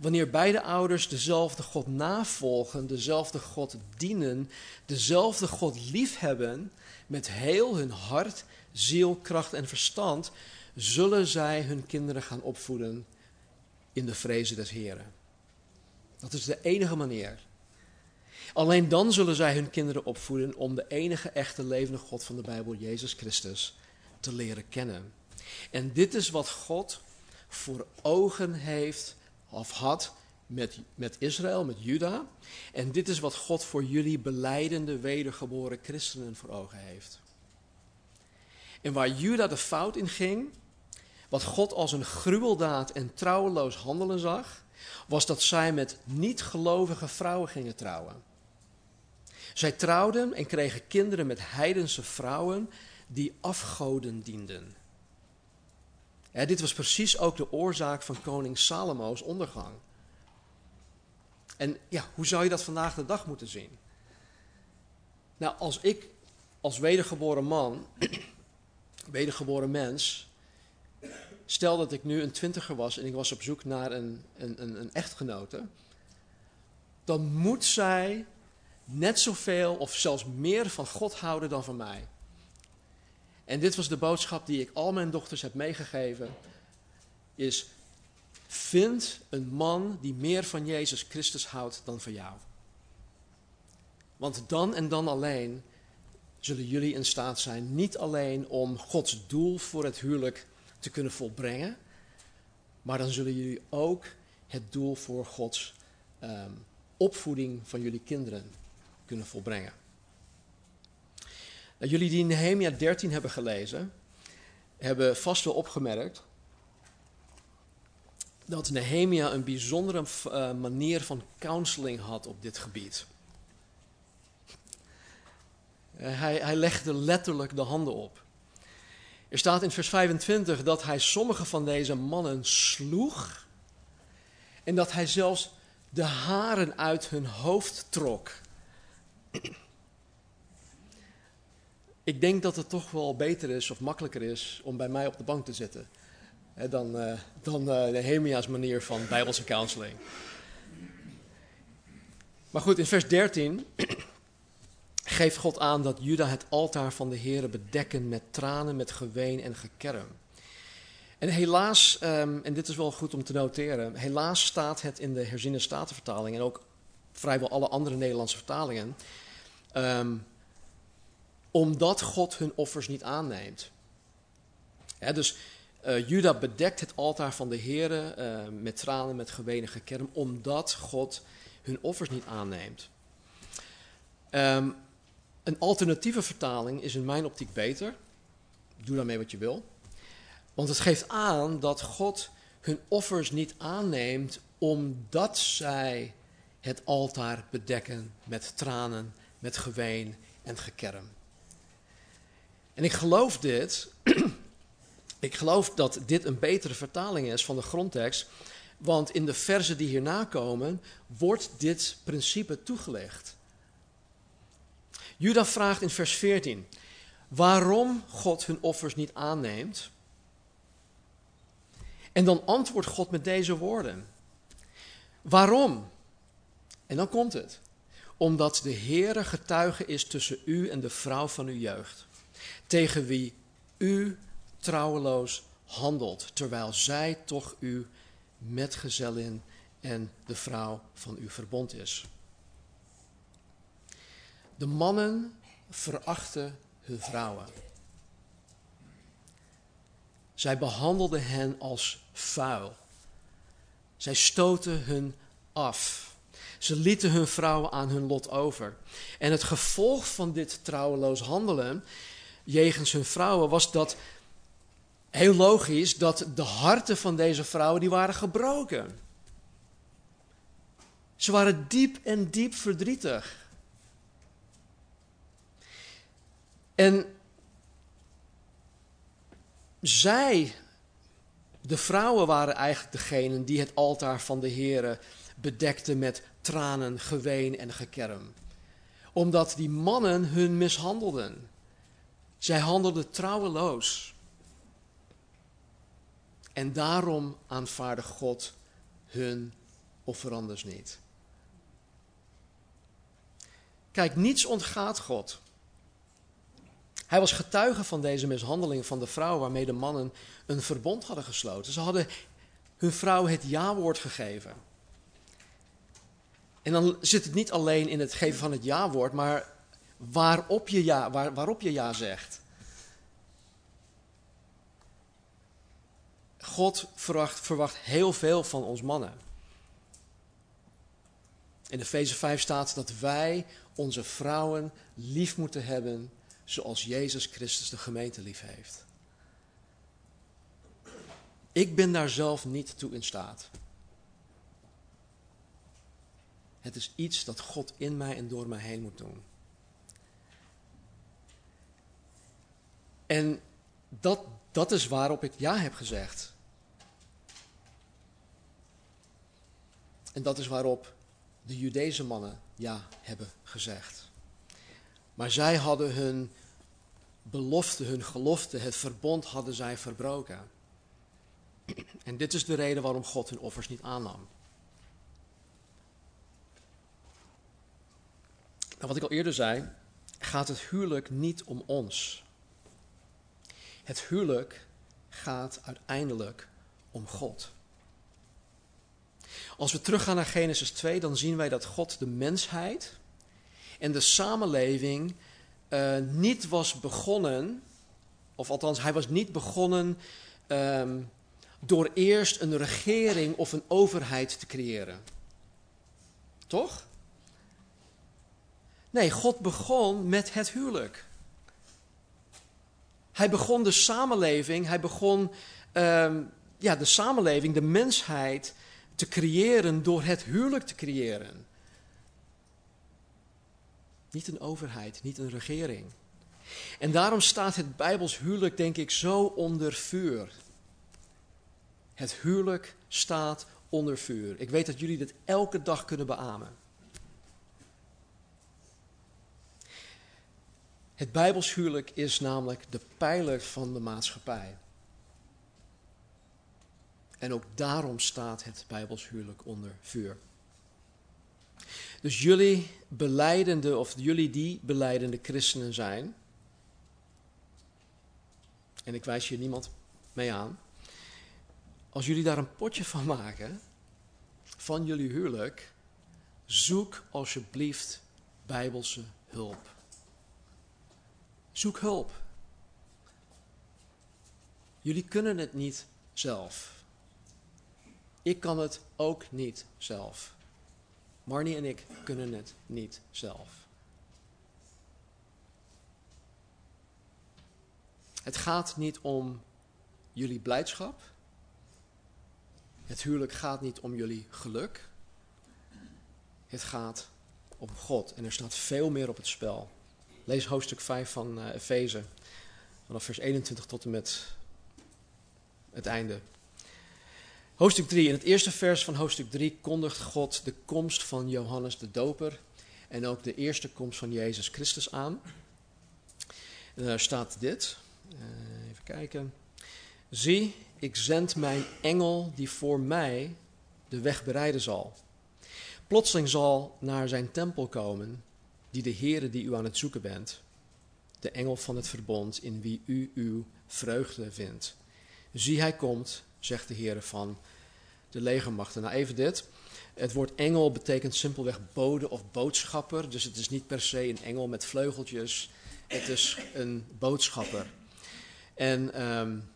wanneer beide ouders dezelfde God navolgen, dezelfde God dienen, dezelfde God liefhebben met heel hun hart, ziel, kracht en verstand, zullen zij hun kinderen gaan opvoeden in de vrezen des Heren. Dat is de enige manier. Alleen dan zullen zij hun kinderen opvoeden om de enige echte levende God van de Bijbel, Jezus Christus, te leren kennen. En dit is wat God voor ogen heeft of had met, met Israël, met Juda. En dit is wat God voor jullie beleidende wedergeboren christenen voor ogen heeft. En waar Juda de fout in ging, wat God als een gruweldaad en trouweloos handelen zag, was dat zij met niet-gelovige vrouwen gingen trouwen. Zij trouwden en kregen kinderen met heidense vrouwen die afgoden dienden. Dit was precies ook de oorzaak van koning Salomo's ondergang. En ja, hoe zou je dat vandaag de dag moeten zien? Nou, als ik als wedergeboren man, <clears throat> wedergeboren mens, stel dat ik nu een twintiger was en ik was op zoek naar een, een, een, een echtgenote, dan moet zij net zoveel of zelfs meer van God houden dan van mij. En dit was de boodschap die ik al mijn dochters heb meegegeven, is vind een man die meer van Jezus Christus houdt dan van jou. Want dan en dan alleen zullen jullie in staat zijn niet alleen om Gods doel voor het huwelijk te kunnen volbrengen, maar dan zullen jullie ook het doel voor Gods um, opvoeding van jullie kinderen kunnen volbrengen. Jullie die Nehemia 13 hebben gelezen, hebben vast wel opgemerkt dat Nehemia een bijzondere uh, manier van counseling had op dit gebied. Uh, hij, hij legde letterlijk de handen op. Er staat in vers 25 dat hij sommige van deze mannen sloeg en dat hij zelfs de haren uit hun hoofd trok. Ik denk dat het toch wel beter is of makkelijker is om bij mij op de bank te zitten hè, dan, uh, dan uh, Nehemia's manier van bijbelse counseling. Maar goed, in vers 13 <clears throat> geeft God aan dat Juda het altaar van de Here bedekken met tranen, met geween en gekerm. En helaas, um, en dit is wel goed om te noteren, helaas staat het in de herziene statenvertaling en ook vrijwel alle andere Nederlandse vertalingen, um, omdat God hun offers niet aanneemt. dus uh, Juda bedekt het altaar van de Here uh, met tranen, met geween en gekerm, omdat God hun offers niet aanneemt. Um, een alternatieve vertaling is in mijn optiek beter. Doe daarmee wat je wil. Want het geeft aan dat God hun offers niet aanneemt omdat zij het altaar bedekken met tranen, met geween en gekerm. En ik geloof dit, <clears throat> ik geloof dat dit een betere vertaling is van de grondtekst, want in de versen die hierna komen wordt dit principe toegelicht. Juda vraagt in vers 14 waarom God hun offers niet aanneemt. En dan antwoordt God met deze woorden. Waarom? En dan komt het. Omdat de Heere getuige is tussen u en de vrouw van uw jeugd, tegen wie u trouweloos handelt, terwijl zij toch uw metgezellin en de vrouw van uw verbond is. De mannen verachten hun vrouwen. Zij behandelden hen als vuil. Zij stoten hun af. Ze lieten hun vrouwen aan hun lot over. En het gevolg van dit trouweloos handelen jegens hun vrouwen was dat, heel logisch, dat de harten van deze vrouwen die waren gebroken. Ze waren diep en diep verdrietig. En zij, de vrouwen, waren eigenlijk degenen die het altaar van de Here bedekten met tranen, geween en gekerm. Omdat die mannen hun mishandelden. Zij handelden trouweloos. En daarom aanvaarde God hun offerandes niet. Kijk, niets ontgaat God. Hij was getuige van deze mishandeling van de vrouw waarmee de mannen een verbond hadden gesloten. Ze hadden hun vrouw het ja-woord gegeven. En dan zit het niet alleen in het geven van het ja-woord, maar waarop je ja, waar, waarop je ja zegt. God verwacht, verwacht heel veel van ons mannen. In Efeze 5 staat dat wij onze vrouwen lief moeten hebben zoals Jezus Christus de gemeente lief heeft. Ik ben daar zelf niet toe in staat. Het is iets dat God in mij en door mij heen moet doen. En dat, dat is waarop ik ja heb gezegd. En dat is waarop de Judese mannen ja hebben gezegd. Maar zij hadden hun belofte, hun gelofte, het verbond hadden zij verbroken. En dit is de reden waarom God hun offers niet aannam. Nou, wat ik al eerder zei, gaat het huwelijk niet om ons. Het huwelijk gaat uiteindelijk om God. Als we teruggaan naar Genesis 2, dan zien wij dat God de mensheid en de samenleving uh, niet was begonnen, of althans, hij was niet begonnen um, door eerst een regering of een overheid te creëren. Toch? Nee, God begon met het huwelijk. Hij begon de samenleving, hij begon um, ja, de samenleving, de mensheid te creëren door het huwelijk te creëren. Niet een overheid, niet een regering. En daarom staat het Bijbels huwelijk, denk ik, zo onder vuur. Het huwelijk staat onder vuur. Ik weet dat jullie dit elke dag kunnen beamen. Het Bijbels huwelijk is namelijk de pijler van de maatschappij. En ook daarom staat het Bijbels huwelijk onder vuur. Dus jullie beleidende, of jullie die beleidende christenen zijn, en ik wijs hier niemand mee aan, als jullie daar een potje van maken, van jullie huwelijk, zoek alsjeblieft bijbelse hulp. Zoek hulp. Jullie kunnen het niet zelf. Ik kan het ook niet zelf. Marnie en ik kunnen het niet zelf. Het gaat niet om jullie blijdschap. Het huwelijk gaat niet om jullie geluk. Het gaat om God en er staat veel meer op het spel. Lees hoofdstuk 5 van uh, Efeze, vanaf vers 21 tot en met het einde. Hoofdstuk 3. In het eerste vers van hoofdstuk 3 kondigt God de komst van Johannes de Doper en ook de eerste komst van Jezus Christus aan. En daar staat dit. Uh, even kijken. Zie, ik zend mijn engel die voor mij de weg bereiden zal. Plotseling zal naar zijn tempel komen, die de Heere die u aan het zoeken bent, de engel van het verbond in wie u uw vreugde vindt. Zie, hij komt, zegt de Heere van de legermachten. Nou, even dit. Het woord engel betekent simpelweg bode of boodschapper. Dus het is niet per se een engel met vleugeltjes. Het is een boodschapper. En um,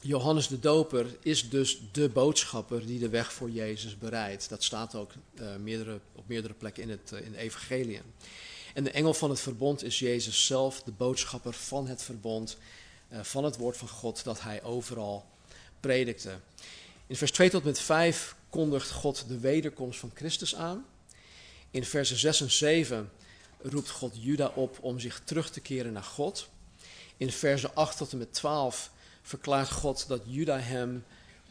Johannes de Doper is dus de boodschapper die de weg voor Jezus bereidt. Dat staat ook uh, meerdere, op meerdere plekken in het, uh, in. En de engel van het verbond is Jezus zelf, de boodschapper van het verbond, uh, van het woord van God dat hij overal predikte. In vers 2 tot met 5 kondigt God de wederkomst van Christus aan. In versen 6 en 7 roept God Juda op om zich terug te keren naar God. In versen 8 tot en met 12 verklaart God dat Juda hem,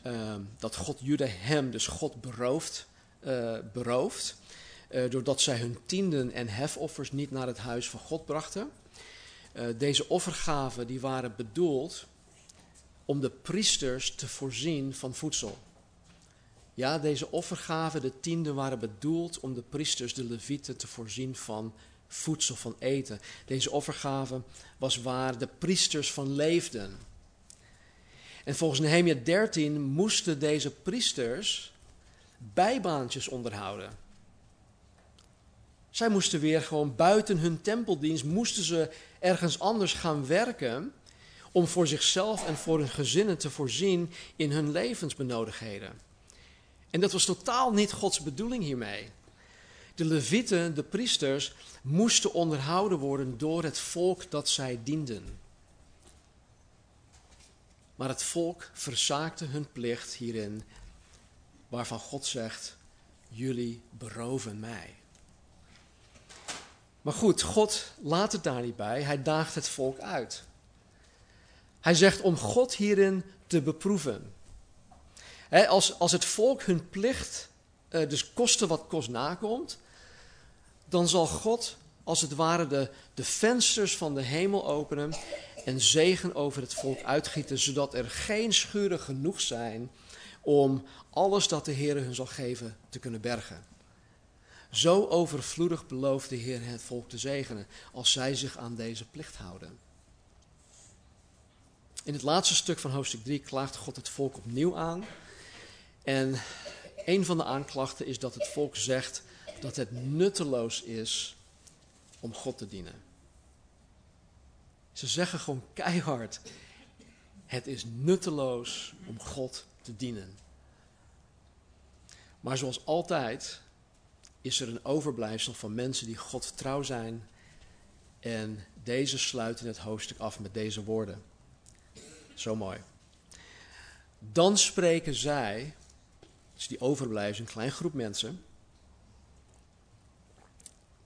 uh, dat God Juda hem, dus God berooft, uh, berooft uh, doordat zij hun tienden en hefoffers niet naar het huis van God brachten. deze offergaven die waren bedoeld om de priesters te voorzien van voedsel. Ja, deze offergaven, de tienden, waren bedoeld om de priesters, de levieten, te voorzien van voedsel, van eten. Deze offergave was waar de priesters van leefden. En volgens Nehemia 13 moesten deze priesters bijbaantjes onderhouden. Zij moesten weer gewoon buiten hun tempeldienst, moesten ze ergens anders gaan werken om voor zichzelf en voor hun gezinnen te voorzien in hun levensbenodigdheden. En dat was totaal niet Gods bedoeling hiermee. De levieten, de priesters, moesten onderhouden worden door het volk dat zij dienden. Maar het volk verzaakte hun plicht hierin, waarvan God zegt: Jullie beroven mij. Maar goed, God laat het daar niet bij. Hij daagt het volk uit. Hij zegt om God hierin te beproeven. als, als het volk hun plicht, uh, dus koste wat kost nakomt, dan zal God als het ware de, de vensters van de hemel openen en zegen over het volk uitgieten, zodat er geen schuren genoeg zijn om alles dat de Heer hun zal geven te kunnen bergen. Zo overvloedig belooft de Heer het volk te zegenen, als zij zich aan deze plicht houden. In het laatste stuk van hoofdstuk 3 klaagt God het volk opnieuw aan. En een van de aanklachten is dat het volk zegt dat het nutteloos is om God te dienen. Ze zeggen gewoon keihard: het is nutteloos om God te dienen. Maar zoals altijd is er een overblijfsel van mensen die God trouw zijn. En deze sluiten het hoofdstuk af met deze woorden. Zo mooi. Dan spreken zij, dus die overblijven, een klein groep mensen.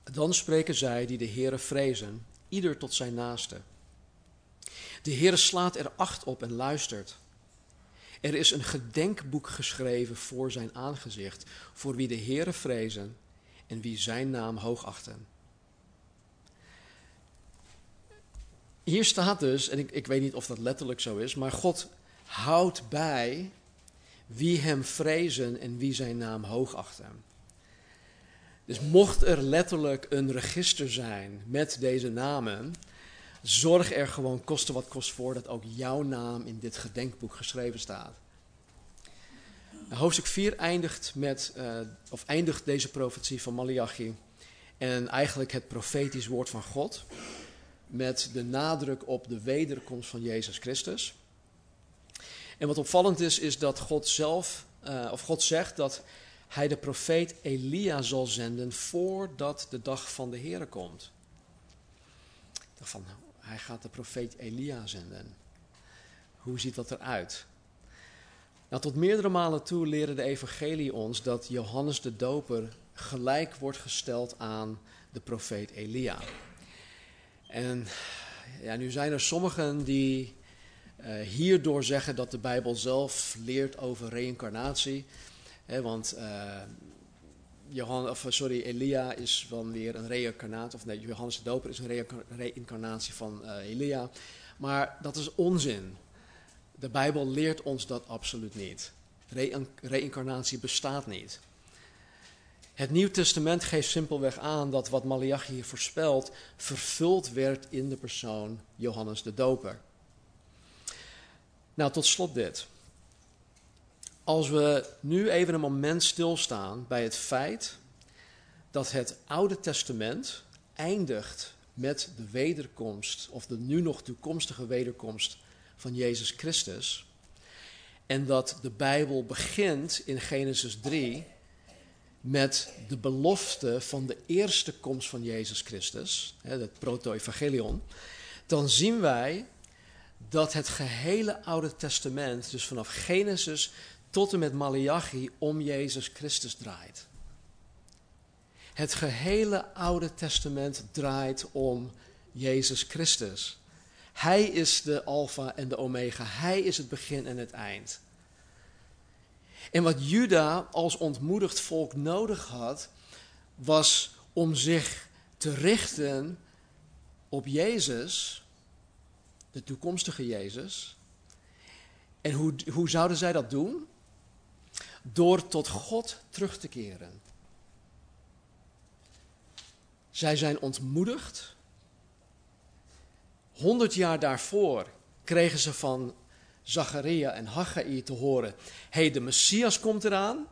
Dan spreken zij die de Heere vrezen, ieder tot zijn naaste. De Heere slaat er acht op en luistert. Er is een gedenkboek geschreven voor zijn aangezicht, voor wie de Heere vrezen en wie zijn naam hoogachten. Hier staat dus, en ik, ik weet niet of dat letterlijk zo is, maar God houdt bij wie hem vrezen en wie zijn naam hoogachten. Dus mocht er letterlijk een register zijn met deze namen, zorg er gewoon koste wat kost voor dat ook jouw naam in dit gedenkboek geschreven staat. Hoofdstuk 4 eindigt, met, uh, of eindigt deze profetie van Malachi en eigenlijk het profetisch woord van God met de nadruk op de wederkomst van Jezus Christus. En wat opvallend is, is dat God zelf, uh, of God zegt dat hij de profeet Elia zal zenden voordat de dag van de Heer komt. Dacht van, hij gaat de profeet Elia zenden. Hoe ziet dat eruit? Nou, tot meerdere malen toe leren de evangelie ons dat Johannes de Doper gelijk wordt gesteld aan de profeet Elia. En ja, nu zijn er sommigen die uh, hierdoor zeggen dat de Bijbel zelf leert over reïncarnatie. want uh, Johan, of, sorry, Elia is dan weer een reïncarnatie, of nee, Johannes de Doper is een reïncarnatie van uh, Elia. Maar dat is onzin. De Bijbel leert ons dat absoluut niet. Reïncarnatie bestaat niet. Het Nieuw Testament geeft simpelweg aan dat wat Malachi hier voorspelt vervuld werd in de persoon Johannes de Doper. Nou, tot slot dit. Als we nu even een moment stilstaan bij het feit dat het Oude Testament eindigt met de wederkomst, of de nu nog toekomstige wederkomst van Jezus Christus. En dat de Bijbel begint in Genesis 3 met de belofte van de eerste komst van Jezus Christus, het proto-evangelion, dan zien wij dat het gehele Oude Testament, dus vanaf Genesis tot en met Malachi, om Jezus Christus draait. Het gehele Oude Testament draait om Jezus Christus. Hij is de Alpha en de Omega. Hij is het begin en het eind. En wat Juda als ontmoedigd volk nodig had, was om zich te richten op Jezus, de toekomstige Jezus. En hoe, hoe zouden zij dat doen? Door tot God terug te keren. Zij zijn ontmoedigd. Honderd jaar daarvoor kregen ze van Zacharia en Haggai te horen: hey, de Messias komt eraan.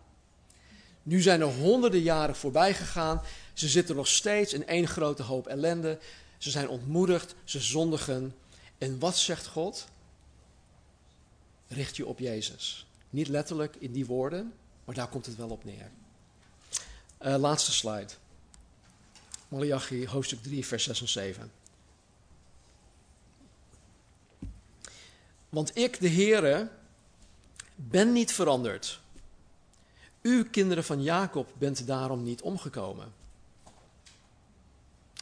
Nu zijn er honderden jaren voorbij gegaan. Ze zitten nog steeds in één grote hoop ellende. Ze zijn ontmoedigd, ze zondigen. En wat zegt God? Richt je op Jezus. Niet letterlijk in die woorden, maar daar komt het wel op neer. Uh, laatste slide. Malachi, hoofdstuk 3, vers 6 en 7. Want ik, de Heere, ben niet veranderd. U, kinderen van Jacob, bent daarom niet omgekomen.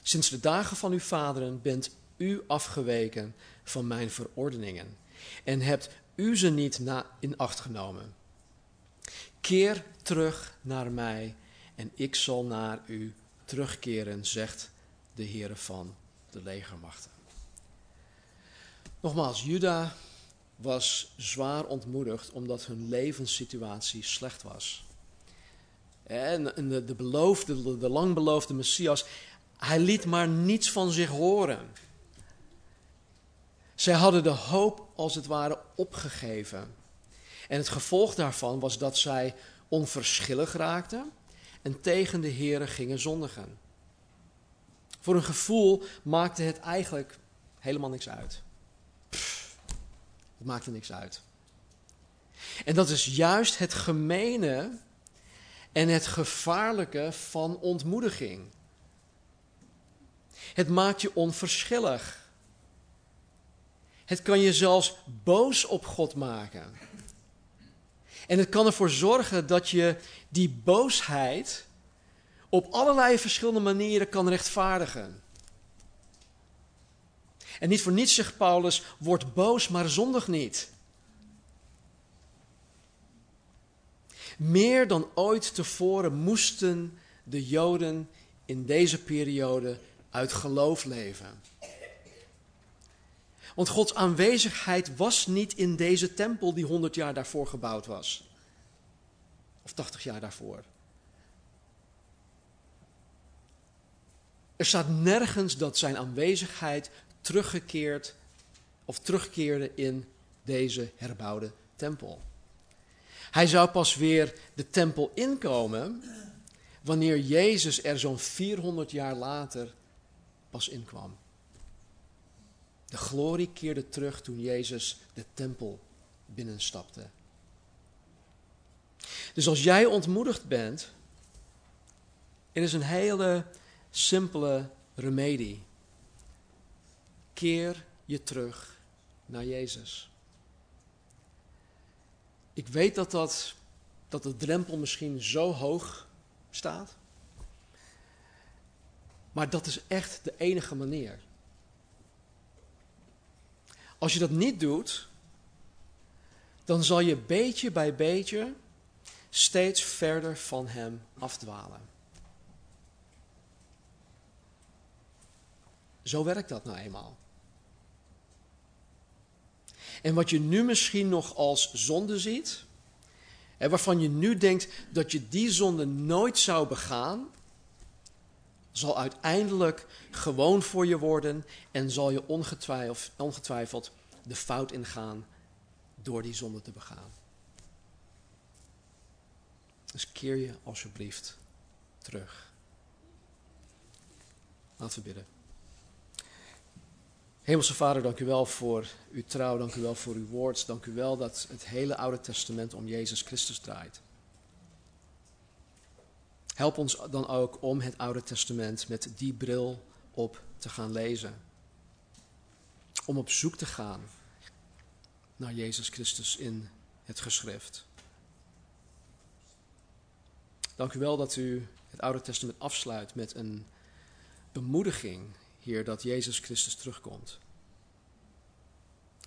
Sinds de dagen van uw vaderen bent u afgeweken van mijn verordeningen en hebt u ze niet in acht genomen. Keer terug naar mij en ik zal naar u terugkeren, zegt de Heere van de legermachten. Nogmaals, Juda was zwaar ontmoedigd omdat hun levenssituatie slecht was. En de, de beloofde, de, de lang beloofde Messias, hij liet maar niets van zich horen. Zij hadden de hoop als het ware opgegeven. En het gevolg daarvan was dat zij onverschillig raakten en tegen de Here gingen zondigen. Voor een gevoel maakte het eigenlijk helemaal niks uit. het maakte niks uit. En dat is juist het gemene en het gevaarlijke van ontmoediging. Het maakt je onverschillig. Het kan je zelfs boos op God maken. En het kan ervoor zorgen dat je die boosheid op allerlei verschillende manieren kan rechtvaardigen. En niet voor niets zegt Paulus: word boos, maar zondig niet. Meer dan ooit tevoren moesten de Joden in deze periode uit geloof leven. Want Gods aanwezigheid was niet in deze tempel die 100 jaar daarvoor gebouwd was. Of 80 jaar daarvoor. Er staat nergens dat zijn aanwezigheid teruggekeerd of terugkeerde in deze herbouwde tempel. Hij zou pas weer de tempel inkomen wanneer Jezus er zo'n 400 jaar later pas inkwam. De glorie keerde terug toen Jezus de tempel binnenstapte. Dus als jij ontmoedigd bent, er is een hele simpele remedie. Keer je terug naar Jezus. Ik weet dat, dat, dat de drempel misschien zo hoog staat. Maar dat is echt de enige manier. Als je dat niet doet, dan zal je beetje bij beetje steeds verder van Hem afdwalen. Zo werkt dat nou eenmaal. En wat je nu misschien nog als zonde ziet, en waarvan je nu denkt dat je die zonde nooit zou begaan, zal uiteindelijk gewoon voor je worden en zal je ongetwijfeld, ongetwijfeld de fout ingaan door die zonde te begaan. Dus keer je alsjeblieft terug. Laten we bidden. Hemelse Vader, dank u wel voor uw trouw, dank u wel voor uw woord, dank u wel dat het hele Oude Testament om Jezus Christus draait. Help ons dan ook om het Oude Testament met die bril op te gaan lezen. Om op zoek te gaan naar Jezus Christus in het geschrift. Dank u wel dat u het Oude Testament afsluit met een bemoediging, Heer, dat Jezus Christus terugkomt.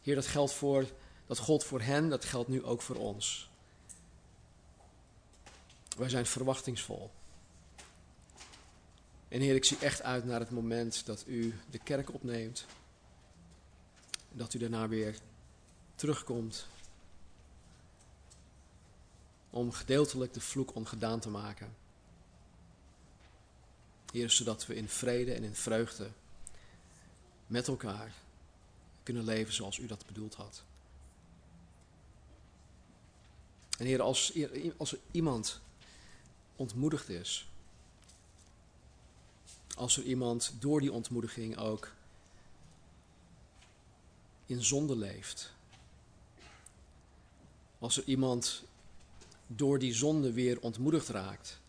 Heer, dat geldt voor, dat gold voor hen, dat geldt nu ook voor ons. Wij zijn verwachtingsvol. En Heer, ik zie echt uit naar het moment dat u de kerk opneemt. En dat u daarna weer terugkomt. Om gedeeltelijk de vloek ongedaan te maken. Heer, zodat we in vrede en in vreugde met elkaar kunnen leven zoals u dat bedoeld had. En Heer, als, als er iemand ontmoedigd is, als er iemand door die ontmoediging ook in zonde leeft, als er iemand door die zonde weer ontmoedigd raakt,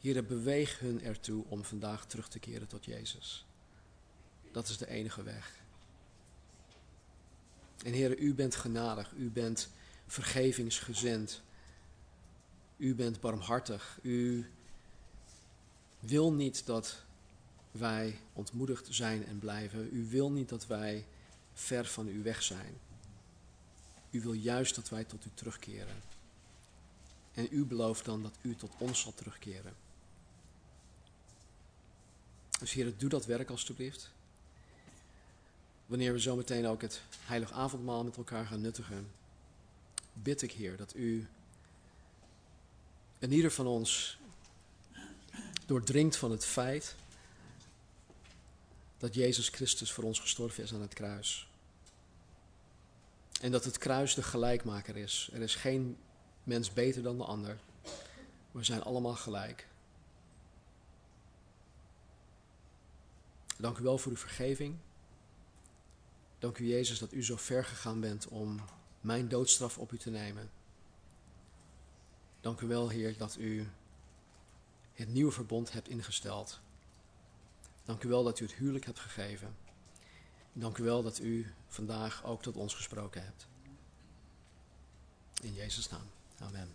Heer, beweeg hun ertoe om vandaag terug te keren tot Jezus. Dat is de enige weg. En Heer, u bent genadig, u bent vergevingsgezind, u bent barmhartig, u wil niet dat wij ontmoedigd zijn en blijven. U wil niet dat wij ver van u weg zijn. U wil juist dat wij tot u terugkeren. En u belooft dan dat u tot ons zal terugkeren. Dus Heer, doe dat werk alstublieft. Wanneer we zometeen ook het heilig avondmaal met elkaar gaan nuttigen, bid ik Heer dat u en ieder van ons doordringt van het feit dat Jezus Christus voor ons gestorven is aan het kruis. En dat het kruis de gelijkmaker is. Er is geen mens beter dan de ander. We zijn allemaal gelijk. Dank u wel voor uw vergeving. Dank u Jezus dat u zo ver gegaan bent om mijn doodstraf op u te nemen. Dank u wel Heer dat u het nieuwe verbond hebt ingesteld. Dank u wel dat u het huwelijk hebt gegeven. Dank u wel dat u vandaag ook tot ons gesproken hebt. In Jezus' naam. Amen.